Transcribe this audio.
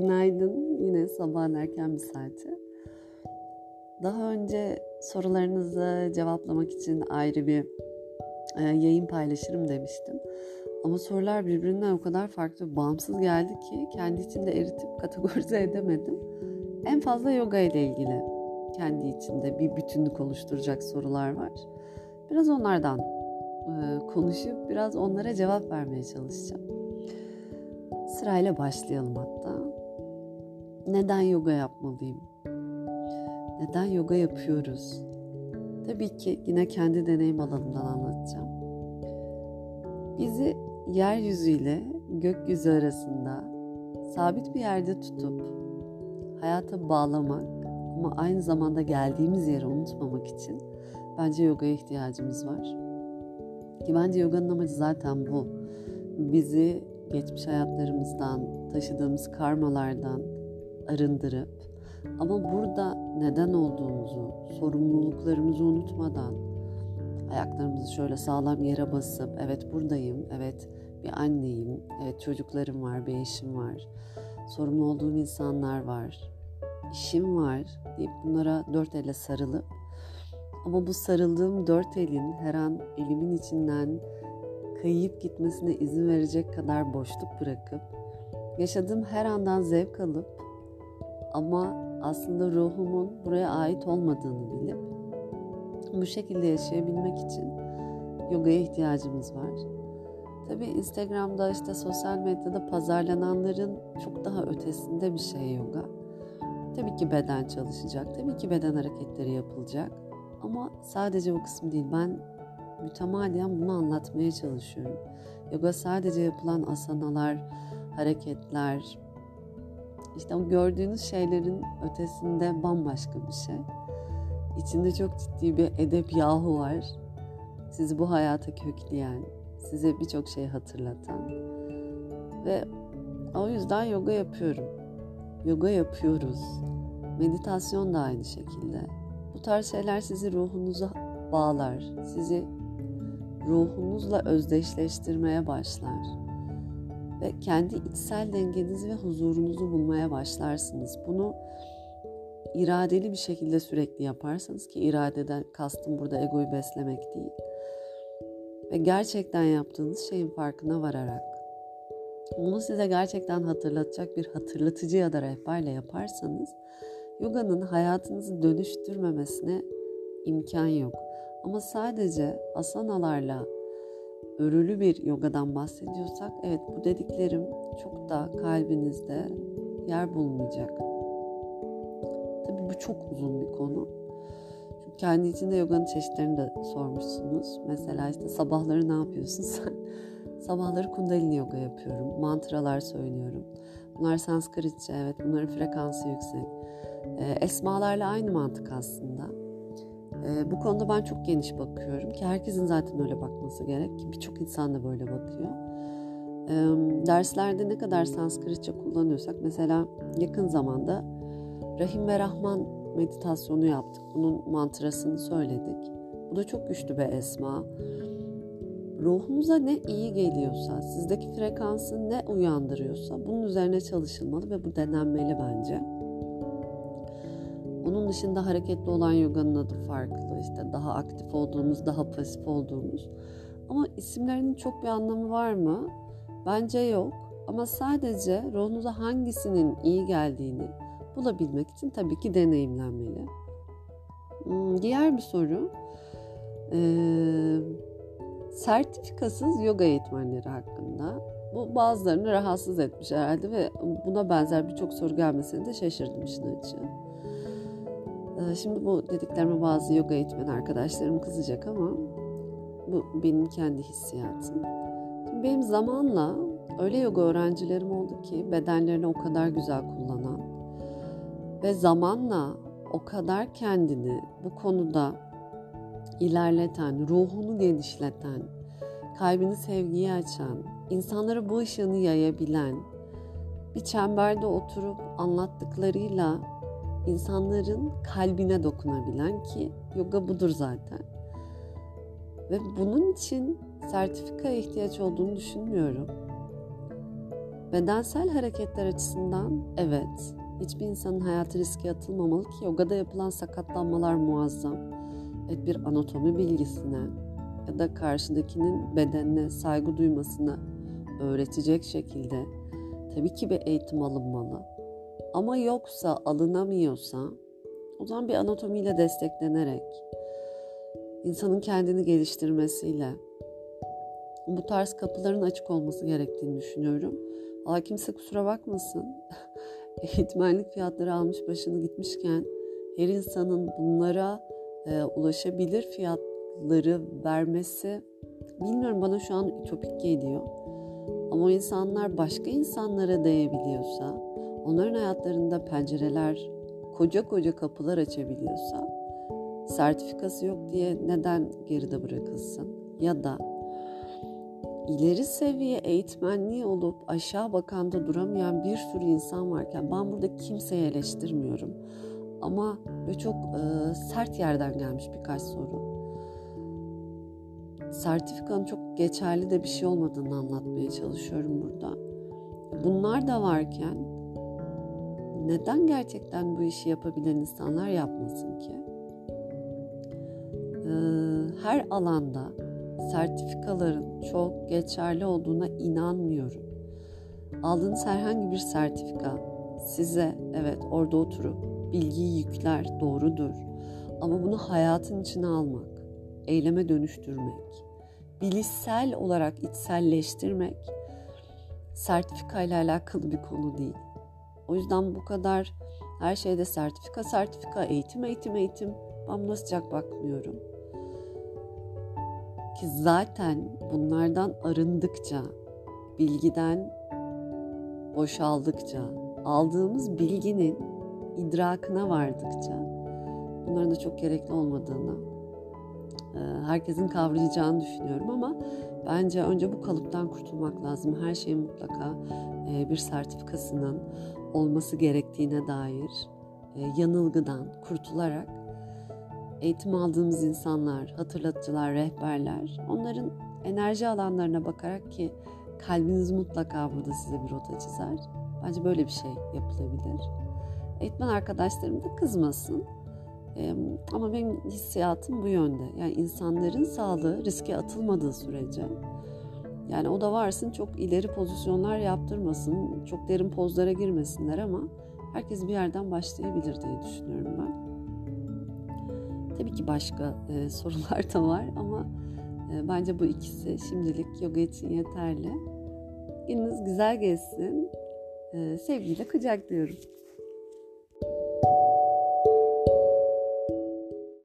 günaydın. Yine sabahın erken bir saati. Daha önce sorularınızı cevaplamak için ayrı bir e, yayın paylaşırım demiştim. Ama sorular birbirinden o kadar farklı, bağımsız geldi ki kendi içinde eritip kategorize edemedim. En fazla yoga ile ilgili kendi içinde bir bütünlük oluşturacak sorular var. Biraz onlardan e, konuşup biraz onlara cevap vermeye çalışacağım. Sırayla başlayalım hatta. Neden yoga yapmalıyım? Neden yoga yapıyoruz? Tabii ki yine kendi deneyim alanımdan anlatacağım. Bizi yeryüzüyle gökyüzü arasında sabit bir yerde tutup hayata bağlamak ama aynı zamanda geldiğimiz yeri unutmamak için bence yogaya ihtiyacımız var. Ki bence yoganın amacı zaten bu. Bizi geçmiş hayatlarımızdan, taşıdığımız karmalardan arındırıp ama burada neden olduğumuzu, sorumluluklarımızı unutmadan ayaklarımızı şöyle sağlam yere basıp evet buradayım, evet bir anneyim, evet çocuklarım var, bir eşim var, sorumlu olduğum insanlar var, işim var deyip bunlara dört elle sarılıp ama bu sarıldığım dört elin her an elimin içinden kayıp gitmesine izin verecek kadar boşluk bırakıp yaşadığım her andan zevk alıp ama aslında ruhumun buraya ait olmadığını bilip bu şekilde yaşayabilmek için yogaya ihtiyacımız var. Tabii Instagram'da işte sosyal medyada pazarlananların çok daha ötesinde bir şey yoga. Tabii ki beden çalışacak, tabii ki beden hareketleri yapılacak. Ama sadece bu kısım değil. Ben mütemadiyen bunu anlatmaya çalışıyorum. Yoga sadece yapılan asanalar, hareketler, işte o gördüğünüz şeylerin ötesinde bambaşka bir şey. İçinde çok ciddi bir edep yahu var. Sizi bu hayata kökleyen, size birçok şey hatırlatan. Ve o yüzden yoga yapıyorum. Yoga yapıyoruz. Meditasyon da aynı şekilde. Bu tarz şeyler sizi ruhunuza bağlar. Sizi ruhunuzla özdeşleştirmeye başlar. Ve kendi içsel dengenizi ve huzurunuzu bulmaya başlarsınız. Bunu iradeli bir şekilde sürekli yaparsanız ki iradeden kastım burada egoyu beslemek değil. Ve gerçekten yaptığınız şeyin farkına vararak bunu size gerçekten hatırlatacak bir hatırlatıcı ya da rehberle yaparsanız yoganın hayatınızı dönüştürmemesine imkan yok. Ama sadece asanalarla örülü bir yogadan bahsediyorsak evet bu dediklerim çok da kalbinizde yer bulmayacak. Tabii bu çok uzun bir konu. Çünkü kendi içinde yoganın çeşitlerini de sormuşsunuz. Mesela işte sabahları ne yapıyorsun sen? Sabahları kundalini yoga yapıyorum. Mantralar söylüyorum. Bunlar sanskritçe evet bunların frekansı yüksek. Esmalarla aynı mantık aslında. Bu konuda ben çok geniş bakıyorum ki herkesin zaten öyle bakması gerek ki birçok insan da böyle bakıyor. Derslerde ne kadar sanskritçe kullanıyorsak mesela yakın zamanda Rahim ve Rahman meditasyonu yaptık. Bunun mantrasını söyledik. Bu da çok güçlü bir esma. Ruhunuza ne iyi geliyorsa, sizdeki frekansı ne uyandırıyorsa bunun üzerine çalışılmalı ve bu denenmeli bence. Onun dışında hareketli olan yoganın adı farklı. İşte daha aktif olduğumuz, daha pasif olduğumuz. Ama isimlerinin çok bir anlamı var mı? Bence yok. Ama sadece ruhunuza hangisinin iyi geldiğini bulabilmek için tabii ki deneyimlenmeli. Hmm, diğer bir soru. Ee, sertifikasız yoga eğitmenleri hakkında. Bu bazılarını rahatsız etmiş herhalde ve buna benzer birçok soru gelmesine de şaşırdım işin açığı. Şimdi bu dediklerime bazı yoga eğitmen arkadaşlarım kızacak ama bu benim kendi hissiyatım. Şimdi benim zamanla öyle yoga öğrencilerim oldu ki bedenlerini o kadar güzel kullanan ve zamanla o kadar kendini bu konuda ilerleten, ruhunu genişleten, kalbini sevgiye açan, insanlara bu ışığını yayabilen, bir çemberde oturup anlattıklarıyla insanların kalbine dokunabilen ki yoga budur zaten. Ve bunun için sertifikaya ihtiyaç olduğunu düşünmüyorum. Bedensel hareketler açısından evet. Hiçbir insanın hayatı riske atılmamalı ki yogada yapılan sakatlanmalar muazzam. Evet bir anatomi bilgisine ya da karşıdakinin bedenine saygı duymasını öğretecek şekilde tabii ki bir eğitim alınmalı. Ama yoksa alınamıyorsa o zaman bir anatomiyle desteklenerek insanın kendini geliştirmesiyle bu tarz kapıların açık olması gerektiğini düşünüyorum. Valla kimse kusura bakmasın. Eğitmenlik fiyatları almış başını gitmişken her insanın bunlara e, ulaşabilir fiyatları vermesi bilmiyorum bana şu an ütopik geliyor. Ama o insanlar başka insanlara değebiliyorsa, onların hayatlarında pencereler, koca koca kapılar açabiliyorsa, sertifikası yok diye neden geride bırakılsın? Ya da ileri seviye eğitmenliği olup aşağı bakanda duramayan bir sürü insan varken ben burada kimseyi eleştirmiyorum. Ama ve çok e, sert yerden gelmiş birkaç soru. Sertifikanın çok geçerli de bir şey olmadığını anlatmaya çalışıyorum burada. Bunlar da varken neden gerçekten bu işi yapabilen insanlar yapmasın ki? Ee, her alanda sertifikaların çok geçerli olduğuna inanmıyorum. Aldığınız herhangi bir sertifika size evet orada oturup bilgiyi yükler doğrudur. Ama bunu hayatın içine almak, eyleme dönüştürmek, bilişsel olarak içselleştirmek sertifika ile alakalı bir konu değil. O yüzden bu kadar her şeyde sertifika, sertifika, eğitim, eğitim, eğitim. Ben buna sıcak bakmıyorum. Ki zaten bunlardan arındıkça, bilgiden boşaldıkça, aldığımız bilginin idrakına vardıkça bunların da çok gerekli olmadığını herkesin kavrayacağını düşünüyorum ama bence önce bu kalıptan kurtulmak lazım. Her şeyin mutlaka bir sertifikasının olması gerektiğine dair yanılgıdan kurtularak eğitim aldığımız insanlar, hatırlatıcılar, rehberler onların enerji alanlarına bakarak ki kalbiniz mutlaka burada size bir rota çizer. Bence böyle bir şey yapılabilir. Eğitmen arkadaşlarım da kızmasın. Ee, ama benim hissiyatım bu yönde. Yani insanların sağlığı riske atılmadığı sürece yani o da varsın çok ileri pozisyonlar yaptırmasın, çok derin pozlara girmesinler ama herkes bir yerden başlayabilir diye düşünüyorum ben. Tabii ki başka e, sorular da var ama e, bence bu ikisi şimdilik yoga için yeterli. Gününüz güzel geçsin. E, sevgiyle kucaklıyorum.